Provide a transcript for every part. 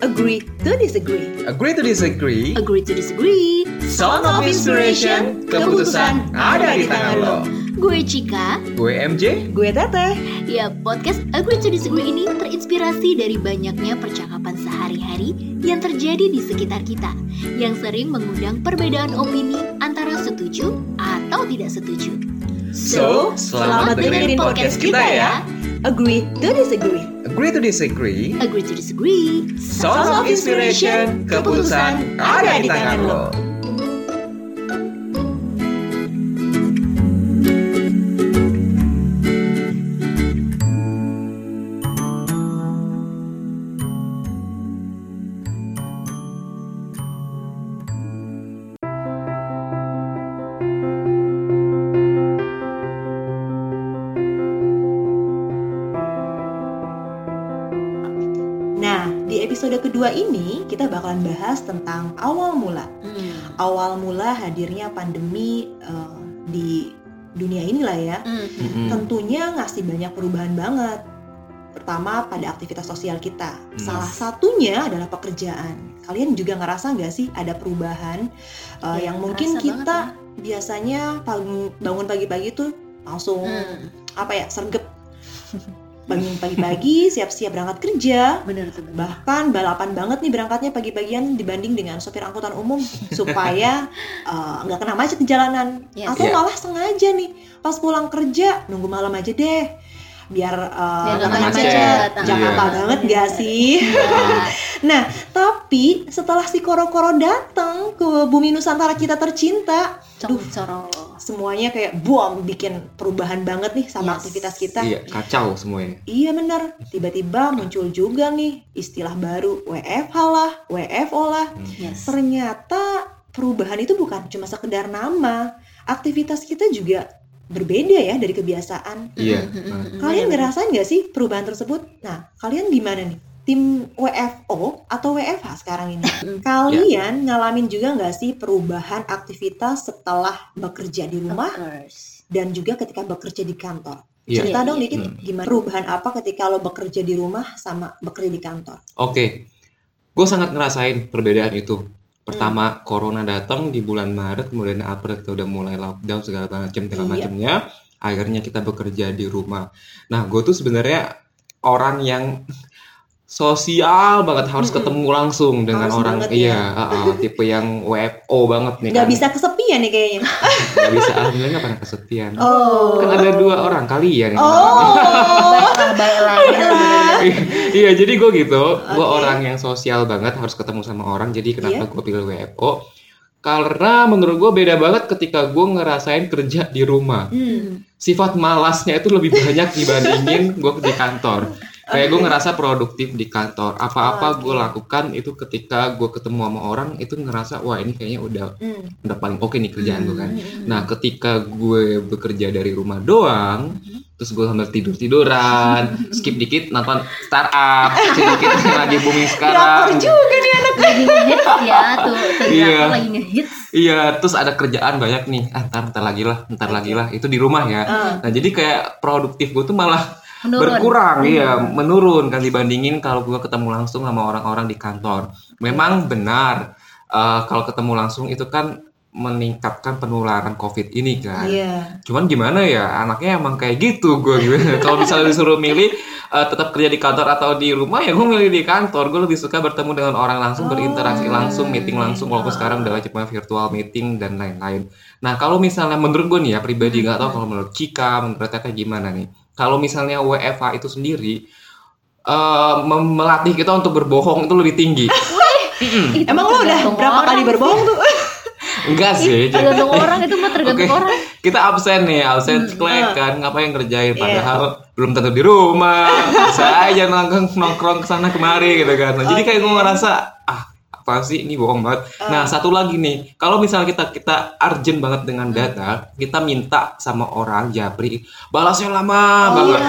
Agree to disagree. Agree to disagree. Agree to disagree. Song of Inspiration, keputusan ada di tangan lo. Gue Cika. Gue MJ. Gue Teteh. Ya, podcast Agree to Disagree ini terinspirasi dari banyaknya percakapan sehari-hari yang terjadi di sekitar kita, yang sering mengundang perbedaan opini antara setuju atau tidak setuju. So, selamat dengerin podcast kita ya. Agree to Disagree. Agree to disagree. Agree to Disagree. Song of Inspiration, keputusan ada di tangan lo. Kita bakalan bahas tentang awal mula. Hmm. Awal mula hadirnya pandemi eh, di dunia inilah ya. Hmm. Mm-mm. Tentunya ngasih banyak perubahan banget. Pertama pada aktivitas sosial kita. Yes. Salah satunya adalah pekerjaan. Kalian juga ngerasa nggak sih ada perubahan eh, Ya, yang mungkin kita banget biasanya pagi- bangun pagi-pagi tuh langsung Hmm. apa ya sergap bangun pagi-pagi siap-siap berangkat kerja Bener tuh. bener. bahkan balapan banget nih berangkatnya pagi-pagian dibanding dengan sopir angkutan umum supaya eh, nggak kena macet di jalanan Yes. atau Iya. malah sengaja nih pas pulang kerja nunggu malam aja deh biar nggak kena macet. macet Iya. Jakarta banget gak sih Iya. nah tapi setelah si koro-koro datang ke bumi Nusantara kita tercinta Cong coro. Semuanya kayak buang bikin perubahan banget nih sama Yes. aktivitas kita Iya, kacau semuanya. Iya bener, tiba-tiba muncul juga nih istilah baru WFH lah, WFO lah. Yes. Ternyata perubahan itu bukan cuma sekedar nama, aktivitas kita juga berbeda ya dari kebiasaan. Iya. Hmm. Kalian ngerasain nggak sih perubahan tersebut? Nah, kalian gimana nih? Tim WFO atau WFH sekarang ini? Kalian ngalamin juga nggak sih perubahan aktivitas setelah bekerja di rumah dan juga ketika bekerja di kantor? Iya. Cerita Iya, dong dikit Hmm. gimana perubahan apa ketika lo bekerja di rumah sama bekerja di kantor? Oke, gue sangat ngerasain perbedaan itu. Pertama, corona datang di bulan Maret, kemudian April kita udah mulai lockdown segala macam segala Iya. macamnya. Akhirnya kita bekerja di rumah. Nah, gue tuh sebenarnya orang yang sosial banget harus Mm-mm. ketemu langsung dengan Harus orang banget iya ya. ah, tipe yang WFO banget nih Nggak kan. bisa kesepian nih kayaknya. Nggak bisa alhamdulillah nggak pernah kesepian Oh. kan ada dua orang kalian yang Oh. Baiklah, baiklah. Bener-bener. iya jadi gue gitu gue Oke. orang yang sosial banget harus ketemu sama orang jadi kenapa Iya. gue pilih WFO karena menurut gue beda banget ketika gue ngerasain kerja di rumah Hmm. sifat malasnya itu lebih banyak dibandingin gue di kantor kayak gue ngerasa produktif di kantor apa-apa Oke. gue lakukan itu ketika gue ketemu sama orang itu ngerasa wah ini kayaknya udah Hmm. udah paling oke nih kerjaan gue kan Hmm. Nah, ketika gue bekerja dari rumah doang, terus gue sambil tidur tiduran, skip dikit nonton startup, skip dikit lagi booming sekarang. juga nih anak. Lagi ngehits ya tuh. Tuh Iya. lagi ngehits. Iya, terus ada kerjaan banyak nih. Ah, ntar, ntar lagi lah, ntar lagi lah. Itu di rumah ya. Ah. Nah, jadi kayak produktif gue tuh malah Menurun. berkurang, iya, menurun kan dibandingin kalau gue ketemu langsung sama orang-orang di kantor. Memang benar, eh, kalau ketemu langsung itu kan meningkatkan penularan COVID ini kan. Iya. Cuman gimana ya, anaknya emang kayak gitu gue gimana. Kalau misalnya disuruh milih eh, tetap kerja di kantor atau di rumah ya gue milih di kantor. Gue lebih suka bertemu dengan orang langsung, Oh. berinteraksi langsung, meeting langsung. Walaupun sekarang udah cuma virtual meeting dan lain-lain. Nah kalau misalnya menurut gue nih ya pribadi nggak tahu kalau menurut Cika, menurut Teteh gimana nih. Kalau misalnya WFA itu sendiri eh, mem- melatih kita untuk berbohong itu lebih tinggi. Itu Emang lo udah berapa orang kali berbohong tuh? Enggak sih. jadi- Tergantung orang itu mah tergantung Oke. orang. kita absen nih, absen Hmm, ceklek ah. kan, ngapain ngerjain Iya. padahal belum tentu di rumah, bisa aja nongkrong nongkrong ke sana kemari gitu kan. Nah, Jadi kayak gue ngerasa apa sih ini bohong banget. Nah satu lagi nih, kalau misalnya kita kita urgent banget dengan data, kita minta sama orang Japri balasnya lama banget.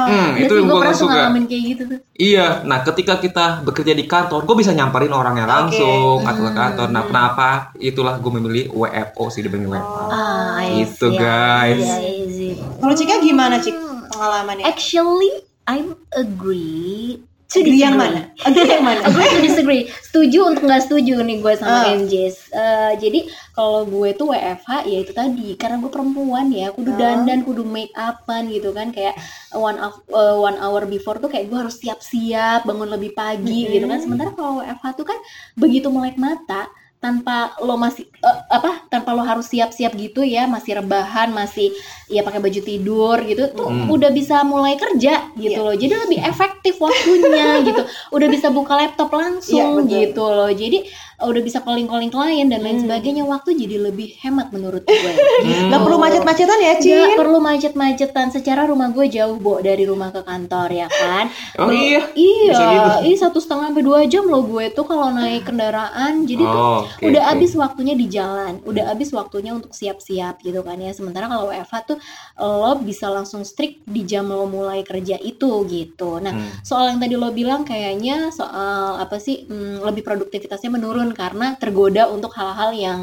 Hmm, Iya itu sih, yang gue gak suka. ngalamin kayak gitu tuh. Iya, nah ketika kita bekerja di kantor, gue bisa nyamperin orangnya langsung atau ke kantor. Nah, kenapa? Itulah gue memilih WFO sih dibanding WFA. Ah, I Gitu, see, I guys. see. Kalau Cika gimana Cik pengalamannya? Actually, I'm agree Agree yang mana? Agree yang mana? Agree to disagree. Setuju untuk nggak setuju nih gue sama Ah. MJ. Eh, jadi kalau gue tuh WFH ya itu tadi karena gue perempuan ya, kudu Ah. dandan, kudu make upan gitu kan kayak one of, eh, one hour before tuh kayak gue harus siap-siap, bangun lebih pagi Mm-mm. gitu kan. Sementara kalau WFH tuh kan begitu melek mata tanpa lo masih eh, apa tanpa lo harus siap-siap gitu ya masih rebahan masih ya pakai baju tidur gitu tuh Hmm. udah bisa mulai kerja gitu Iya. loh jadi lebih efektif waktunya gitu udah bisa buka laptop langsung Iya, betul. gitu loh jadi udah bisa calling calling klien dan lain Hmm. sebagainya waktu jadi lebih hemat menurut gue Hmm. Nggak perlu macet-macetan ya, Gak Cin? perlu macet-macetan secara rumah gue jauh bo dari rumah ke kantor ya kan Oh iya. iya Bisa gitu. iya satu setengah sampai dua jam loh gue tuh kalau naik kendaraan jadi tuh Oh, oke, udah oke. habis waktunya di jalan, udah habis waktunya untuk siap-siap gitu kan ya. Sementara kalau WFH tuh lo bisa langsung strict di jam lo mulai kerja itu gitu. Nah, Hmm. soal yang tadi lo bilang kayaknya soal apa sih hmm, lebih produktivitasnya menurun karena tergoda untuk hal-hal yang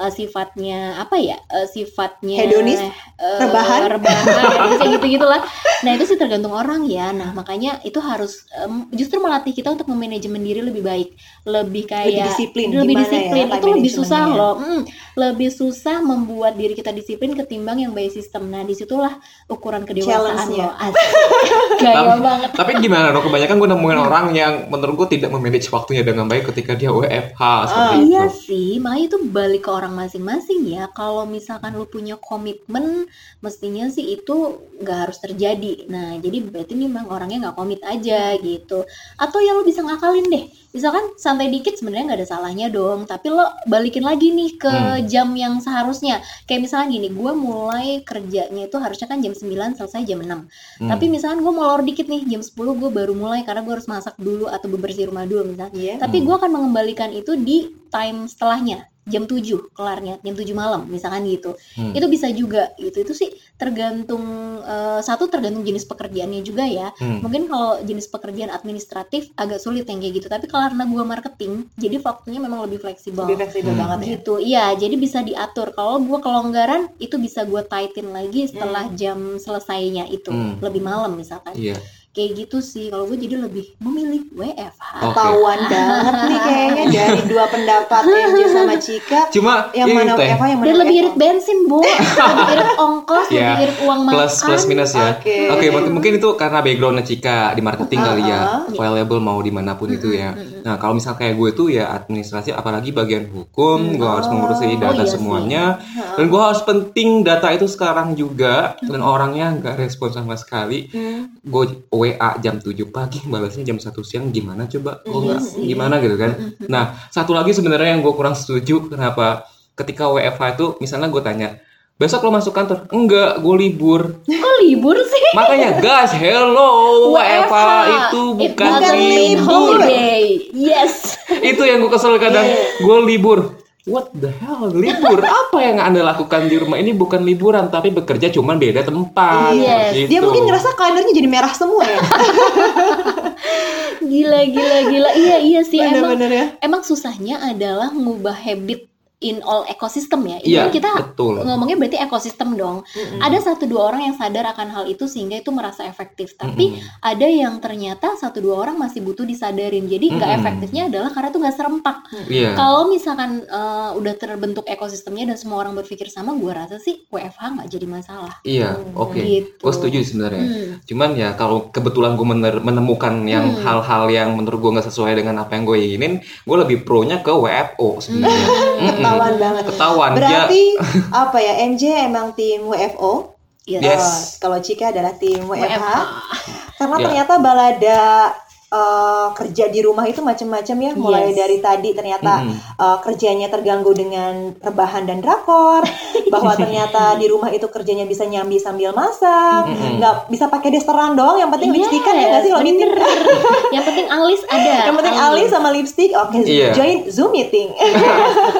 eh, sifatnya apa ya? eh, sifatnya Hedonis? eh, Rebahan? rebahan kayak gitu gitulah. Nah, itu sih tergantung orang ya. Nah, makanya itu harus em, justru melatih kita untuk memanajemen diri lebih baik, lebih kayak Lebih disiplin. lebih Gimana disiplin ya, itu lebih susah managementnya? loh Mm, lebih susah membuat diri kita disiplin ketimbang yang by system nah di situlah ukuran kedewasaan Challenge-nya. lo gaya Tapi- banget Tapi gimana dong? Kebanyakan gue nemuin orang yang menurut gue tidak memanage waktunya dengan baik ketika dia WFH seperti itu. Iya sih, makanya itu balik ke orang masing-masing ya. Kalau misalkan lu punya komitmen, mestinya sih itu nggak harus terjadi. Nah, jadi berarti memang orangnya nggak komit aja gitu. Atau ya lu bisa ngakalin deh. Misalkan santai dikit sebenarnya nggak ada salahnya dong. Tapi lo balikin lagi nih ke Hmm. jam yang seharusnya. Kayak misalkan gini, gue mulai kerjanya itu harusnya kan jam 9 selesai jam 6. Hmm. Tapi misalkan gue molor dikit nih, jam 10 gue baru mulai karena gue harus masak dulu atau bebersih rumah dulu misalnya. Iya. Tapi Hmm. gue akan mengembalikan itu di time setelahnya jam 7 kelarnya jam 7 malam misalkan gitu Hmm. itu bisa juga gitu itu sih tergantung eh, satu tergantung jenis pekerjaannya juga ya Hmm. mungkin kalau jenis pekerjaan administratif agak sulit yang kayak gitu tapi karena gue marketing jadi waktunya memang lebih fleksibel Lebih fleksibel Hmm. banget ya. gitu iya jadi bisa diatur kalau gue kelonggaran itu bisa gue tightin lagi setelah jam selesainya itu Hmm. lebih malam misalkan Iya. Kayak gitu sih kalau gue jadi lebih memilih WFH. Ketahuan banget nih kayaknya dari dua pendapat MJ sama Cika. Cuma Yang mana WFH, yang mana dan lebih irit bensin bu lebih irit ongkos Ya, lebih irit uang plus makan plus minus ya. Oke. Oke, mungkin, mungkin itu karena backgroundnya Cika di marketing kali ya, Uh-uh. valuable mau di mana pun itu ya. Nah, kalau misal kayak gue tuh ya administrasi, apalagi bagian hukum, gue harus mengurusi Oh, data iya sih. semuanya, Heeh. dan gue harus penting data itu sekarang juga, dan orangnya nggak respon sama sekali. Hmm. Gue WA jam 7 pagi, balasnya jam 1 siang, gimana coba? Gue Iya nggak sih. gimana gitu kan? Mm-mm. Nah, satu lagi sebenarnya yang gue kurang setuju kenapa ketika WFH itu misalnya gue tanya, besok lo masuk kantor? Enggak, gue libur. kok libur sih Makanya guys, hello, WFH itu It bukan libur. holiday yes Itu yang gue kesel kadang, gue libur. What the hell, libur? Apa yang anda lakukan di rumah ini bukan liburan, tapi bekerja cuman beda tempat. Yes. Gitu. Dia mungkin ngerasa kalendernya jadi merah semua ya. gila gila gila iya iya sih emang Bener-bener ya. emang susahnya adalah ngubah habit in all ekosistem ya. Ini Iya, kan kita betul. ngomongnya berarti ekosistem dong. Mm-mm. Ada satu dua orang yang sadar akan hal itu sehingga itu merasa efektif. Tapi Mm-mm. ada yang ternyata satu dua orang masih butuh disadarin. Jadi nggak Mm-mm. efektifnya adalah karena itu nggak serempak. Iya. Kalau misalkan eh, udah terbentuk ekosistemnya dan semua orang berpikir sama, gua rasa sih WFH nggak jadi masalah. Iya, Hmm, oke. gitu. Gue setuju sebenarnya. Hmm. Cuman ya kalau kebetulan gue menemukan yang Hmm. hal-hal yang menurut gue nggak sesuai dengan apa yang gue inginin, gue lebih pro-nya ke WFO sebenarnya. Mm-mm. Ketahuan banget. Ketahuan dia. Berarti apa ya MJ emang tim WFO, Yes. Yes. Eh, kalau Cika adalah tim WFH. WFH. Karena Ya. ternyata balada eh, kerja di rumah itu macam-macam ya, mulai Yes. dari tadi ternyata Mm-mm. eh, kerjanya terganggu dengan rebahan dan drakor, bahwa ternyata di rumah itu kerjanya bisa nyambi sambil masak, nggak bisa pakai dasteran doang, yang penting Yes, lipstikan ya nggak sih kalau meeting? yang penting alis ada. yang penting alis sama lipstick, oke Iya. join Zoom meeting.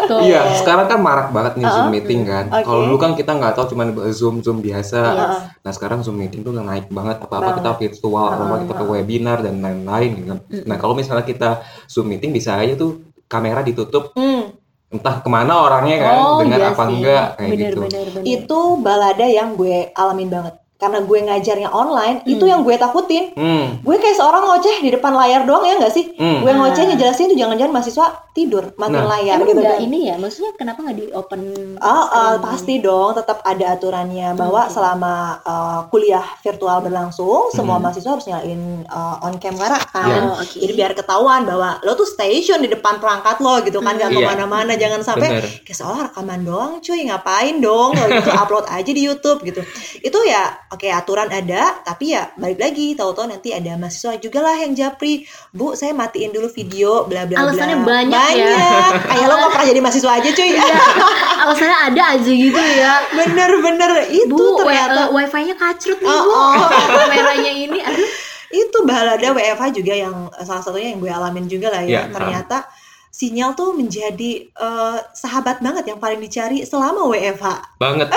Iya, sekarang kan marak banget nih Zoom Uh-uh. meeting kan. Oke. Kalau dulu kan kita nggak tahu cuma Zoom Zoom biasa. Iya. Nah sekarang Zoom meeting tuh naik banget. Apa-apa Banget. kita virtual, apa-apa Uh-uh. kita ke webinar dan lain-lain. Gitu. kan. Nah kalau misalnya kita Zoom meeting bisa aja tuh kamera ditutup, Hmm, entah ke mana orangnya kan, Oh, dengar iya apa sih. enggak kayak bener, gitu. Bener, bener. itu balada yang gue alamin banget. Karena gue ngajarnya online Hmm. itu yang gue takutin Hmm. gue kayak seorang ngoceh di depan layar doang ya nggak sih Hmm. gue ngoceh ngejelasin tuh jangan-jangan mahasiswa tidur matiin Nah. layar Emang gitu nggak kan ini ya? Maksudnya kenapa nggak di open? Oh, uh, pasti dong, tetap ada aturannya bahwa Oke. selama uh, kuliah virtual berlangsung, semua Hmm. mahasiswa harus nyalain uh, on camera kan. Ya. Oh, oke. Jadi biar ketahuan bahwa lo tuh station di depan perangkat lo gitu kan, Hmm. gak Iya. ke mana-mana, jangan sampai kayak seolah rekaman doang, cuy ngapain dong, kalau gitu upload aja di YouTube gitu. Itu ya, oke aturan ada, tapi ya balik lagi, tahu-tahu nanti ada mahasiswa juga lah yang japri, bu saya matiin dulu video, bla bla bla. Alasannya banyak ya. banyak. Kayak lo nggak pernah jadi mahasiswa aja cuy. Alasannya ada aja gitu ya. Bener-bener itu Bu, ternyata wi- wifi-nya kacrut nih, Oh, Bu. oh. Kameranya ini aduh. itu balada WFH juga yang salah satunya yang gue alamin juga lah ya. Ya, ternyata sinyal tuh menjadi eh, sahabat banget yang paling dicari selama WFH. Banget.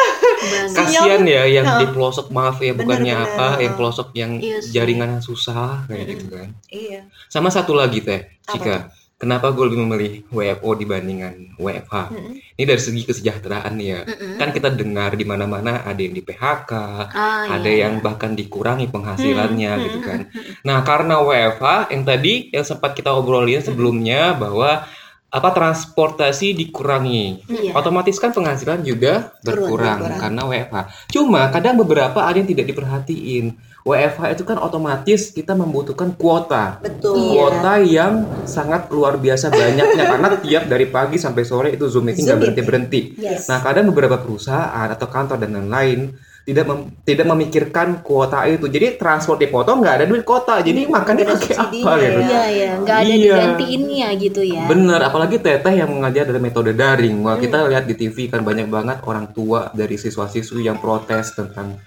Tuh- ya yang Heeh. di pelosok maaf ya bukannya Bener-bener, apa, yang pelosok yang Iya sih. jaringan yang susah kayak gitu kan. Iya. Sama satu lagi teh, Apa Cika. Kenapa gue lebih memilih WFO dibandingkan WFH? Mm-mm. Ini dari segi kesejahteraan nih ya. Mm-mm. Kan kita dengar di mana-mana ada yang di PHK, Ah, ada iya. yang bahkan dikurangi penghasilannya Hmm, gitu kan. Nah, karena WFH yang tadi yang sempat kita obrolin sebelumnya bahwa apa transportasi dikurangi. Iya. Otomatis kan penghasilan juga Turun, berkurang berkurang. karena WFH. Cuma kadang beberapa ada yang tidak diperhatiin. WFH itu kan otomatis kita membutuhkan kuota. Betul. Iya. Kuota yang sangat luar biasa banyaknya karena tiap dari pagi sampai sore itu Zoom meeting nggak berhenti berhenti. Yes. Nah, kadang beberapa perusahaan atau kantor dan lain-lain tidak mem- tidak memikirkan kuota itu. Jadi transport dipotong nggak ada duit kuota. Jadi Hmm, makannya pakai apa gitu. ya. Iya, iya, nggak ada Iya. digantiinnya gitu ya. Bener, apalagi teteh yang mengajar dari metode daring. Wah, Hmm. kita lihat di TV kan banyak banget orang tua dari siswa-siswi yang protes tentang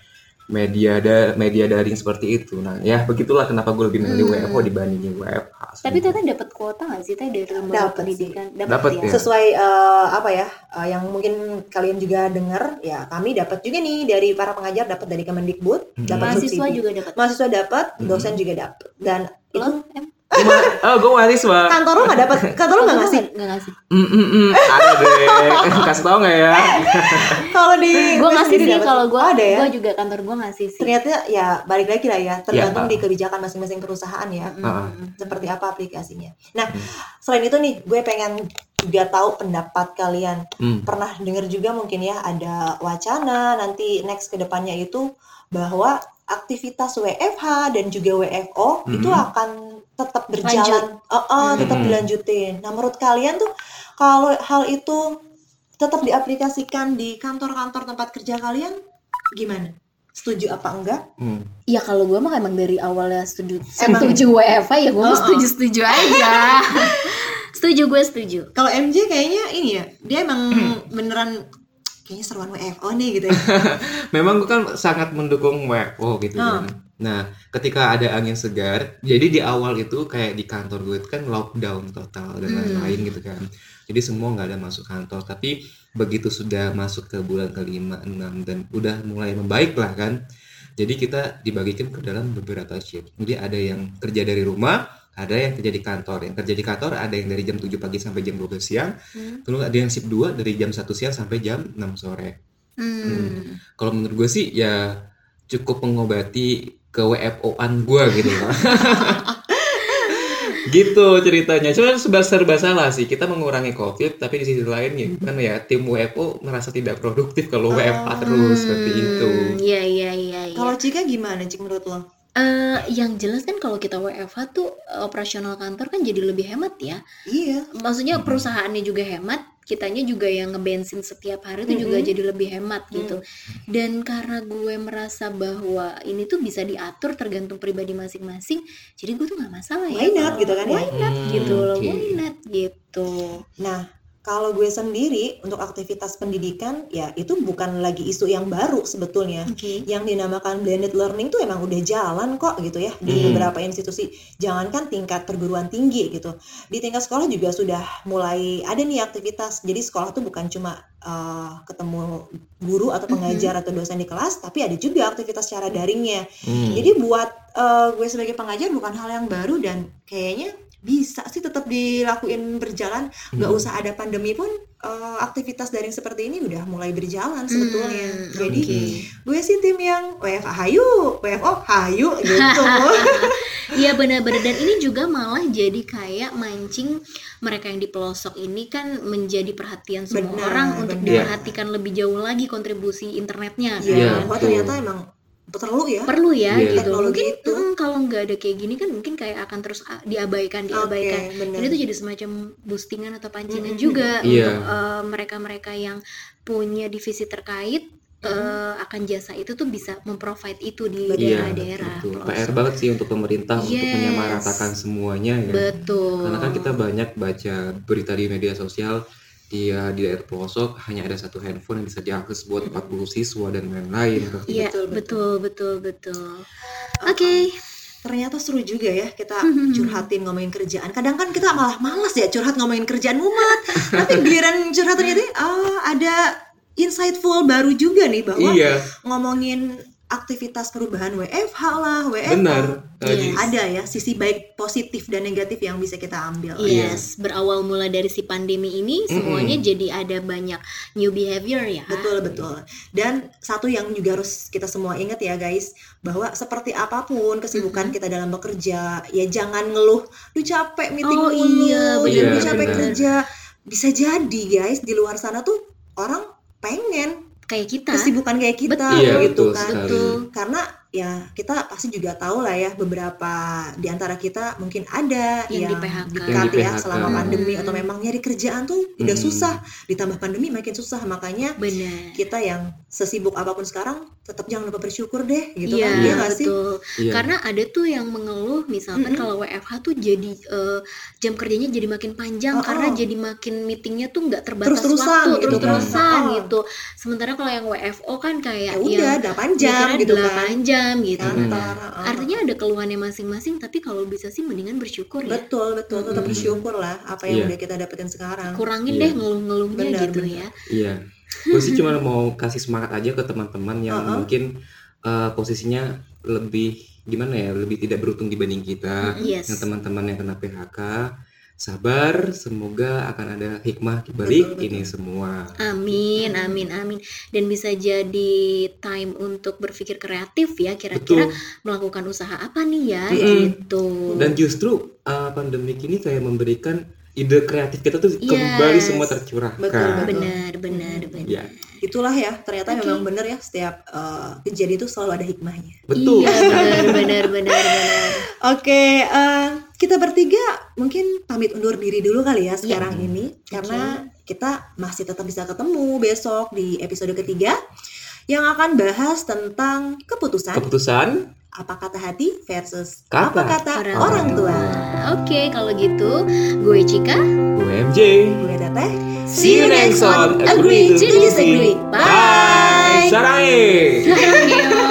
media da media daring seperti itu. Nah, ya begitulah kenapa gue lebih memilih Hmm. WFO dibandingin WFH. Tapi teteh dapat kuota nggak sih teh dari lembaga Dapet pendidikan? Dapet ya. Sesuai eh, apa ya eh, yang mungkin kalian juga dengar ya kami dapat juga nih dari para pengajar dapat dari Kemendikbud, Hmm. dapat Mahasiswa subsidi. juga dapat. mahasiswa dapat, Hmm. dosen juga dapat dan itu Lo, em, oh, gue mahasiswa. kantor lo nggak dapat, kantor lo nggak ngasih. Nggak ngasih. Mm, mm, mm. Ada deh. Kasih tau nggak ya? Kalau di Gue ngasih sih kalau gue. Oh, ada ya. Gue juga kantor gue ngasih sih. Ternyata ya balik lagi lah ya, tergantung Ya. di kebijakan masing-masing perusahaan ya. Mm. Seperti apa aplikasinya. Nah, Hmm. selain itu nih, gue pengen juga tahu pendapat kalian. Hmm. Pernah dengar juga mungkin ya ada wacana nanti next ke depannya itu bahwa aktivitas WFH dan juga WFO Mhm. itu akan tetap berjalan, Eh, eh, tetap Mhm. dilanjutin. Nah, menurut kalian tuh kalau hal itu tetap diaplikasikan di kantor-kantor tempat kerja kalian gimana? Setuju apa enggak? Hmm. Ya kalau gue mah emang dari awalnya setuju Emang- setuju WFA ya gue Oh, oh. setuju setuju aja. setuju gue setuju. Kalau MJ kayaknya ini ya, dia emang beneran kayaknya seruan WFO nih gitu ya. Memang gue kan sangat mendukung WFO gitu Ah. kan. Nah, ketika ada angin segar, jadi di awal itu kayak di kantor gue itu kan lockdown total dan Hmm. lain-lain gitu kan. Jadi semua nggak ada masuk kantor. Tapi begitu sudah masuk ke bulan kelima, enam dan udah mulai membaik lah kan. Jadi kita dibagikan ke dalam beberapa shift. Jadi ada yang kerja dari rumah, ada yang kerja di kantor. Yang kerja di kantor ada yang dari jam 7 pagi sampai jam 12 siang. Hmm. Terus ada yang shift 2 dari jam 1 siang sampai jam 6 sore. Hmm. Kalau menurut gue sih ya cukup mengobati ke WFO-an gue gitu gitu ceritanya. Cuma serba serba salah sih. Kita mengurangi COVID, tapi di sisi lain ya gimana ya tim WFO merasa tidak produktif kalau Oh. WFA terus seperti itu. Hmm, Iya iya iya. iya. Kalau Cika gimana Cik menurut lo? Eh, yang jelas kan kalau kita WFH tuh eh, operasional kantor kan jadi lebih hemat ya. Iya. Maksudnya Mhm. perusahaannya juga hemat, kitanya juga yang ngebensin setiap hari itu juga Mhm. jadi lebih hemat gitu. Dan karena gue merasa bahwa ini tuh bisa diatur tergantung pribadi masing-masing, jadi gue tuh nggak masalah ya. Why not kalau- gitu kan ya? Why not Hmm, gitu loh, oke. why not gitu. Kalau gue sendiri untuk aktivitas pendidikan ya itu bukan lagi isu yang baru sebetulnya. Oke. Yang dinamakan blended learning tuh emang udah jalan kok gitu ya di Hmm. beberapa institusi. Jangankan tingkat perguruan tinggi gitu. Di tingkat sekolah juga sudah mulai ada nih aktivitas. Jadi sekolah tuh bukan cuma uh, ketemu guru atau pengajar atau dosen di kelas, tapi ada juga aktivitas secara daringnya. Hmm. Jadi buat uh, gue sebagai pengajar bukan hal yang baru dan kayaknya bisa sih tetap dilakuin berjalan nggak Hmm. usah ada pandemi pun eh, aktivitas daring seperti ini udah mulai berjalan sebetulnya. Hmm, Jadi oke. gue sih tim yang WFH hayu, WFO hayu gitu. Iya benar-benar dan ini juga malah jadi kayak mancing mereka yang di pelosok ini kan menjadi perhatian semua Benar, orang untuk benar. diperhatikan lebih jauh lagi kontribusi internetnya kan. Iya, Iya, wah betul. ternyata emang perlu ya. Perlu ya Iya. gitu. Teknologi Mungkin itu. mm, kalau nggak ada kayak gini kan mungkin kayak akan terus ah, diabaikan diabaikan. Benar. Dan itu jadi semacam boostingan atau pancingan Mm-mm. juga Iya. untuk eh, mereka-mereka yang punya divisi terkait eh, akan jasa itu tuh bisa memprovide itu di. Iya, daerah-daerah. betul. pelosok. PR banget sih untuk pemerintah untuk Yes. menyamaratakan semuanya ya. Betul. Karena kan kita banyak baca berita di media sosial dia di daerah pelosok hanya ada satu handphone yang bisa diakses buat 40 siswa dan lain-lain. Iya, Betul, betul, betul, betul. Oke. Ternyata seru juga ya kita curhatin ngomongin kerjaan. Kadang kan kita malah males ya curhat ngomongin kerjaan mumet. Tapi giliran curhat ternyata ah, ada insightful baru juga nih bahwa Iya, ngomongin aktivitas perubahan WFH lah, WFH. benar. Yes. Ada ya sisi baik positif dan negatif yang bisa kita ambil. Iya. Yes, berawal mula dari si pandemi ini semuanya jadi ada banyak new behavior ya. Betul betul. Dan satu yang juga harus kita semua ingat ya guys, bahwa seperti apa pun kesibukan kita dalam bekerja, ya jangan ngeluh, lu capek meeting Oh, mulu, iya, lu capek benar. kerja. Bisa jadi guys di luar sana tuh orang pengen Kayak kita. kesibukan kayak kita Betul. Iya, gitu betul kan. sekali. Betul. Karena ya kita pasti juga tahu lah ya beberapa di antara kita mungkin ada Yang yang, di PHK. di Yang di ya selama pandemi atau Hmm. memang nyari kerjaan tuh udah Hmm. susah ditambah pandemi makin susah makanya Benar. kita yang sesibuk apa pun sekarang tetap jangan lupa bersyukur deh gitu Iya, kan Iya nggak sih betul. Iya. Karena ada tuh yang mengeluh misalkan Mm-mm. kalau WFH tuh jadi eh, jam kerjanya jadi makin panjang Oh, karena oh. jadi makin meetingnya tuh nggak terbatas Terus-terusan waktu, gitu terus-terusan kan. Oh. gitu. Sementara kalau yang WFO kan kayak ya udah yang 8 jam mikirnya gitu 8 kan jam gitu. Mm-mm. Kantor, uh-uh. Artinya ada keluhannya masing-masing tapi kalau bisa sih mendingan bersyukur ya. betul betul tetap bersyukur lah apa yang Iya. udah kita dapetin sekarang Kurangin Iya. deh ngeluh-ngeluhnya gitu benar. ya. Iya. Gue sih cuma mau kasih semangat aja ke teman-teman yang Uh-uh. mungkin uh, posisinya lebih gimana ya, lebih tidak beruntung dibanding kita. Yes. Yang teman-teman yang kena PHK, sabar, semoga akan ada hikmah di balik Betul, betul. ini semua. Amin, amin, amin. Dan bisa jadi time untuk berpikir kreatif ya, kira-kira melakukan usaha apa nih ya, Mm-mm. gitu. Dan justru uh, pandemi ini kayak memberikan ide kreatif kita tuh Yes. kembali semua tercurahkan. Betul, betul. benar, benar, benar. Ya, itulah ya ternyata Oke. memang bener ya setiap uh, kejadian itu selalu ada hikmahnya betul. Iya, benar, benar, benar, benar. Oke, eh, kita bertiga mungkin pamit undur diri dulu kali ya sekarang Iya. ini karena kita masih tetap bisa ketemu besok di episode ketiga yang akan bahas tentang keputusan Keputusan apa kata hati versus Kata apa kata orang orang, tua. tua. Oke, kalau gitu, gue Cika. UMJ. Gue Teteh. See you next on Agree to disagree. Bye. Bye. Sarai.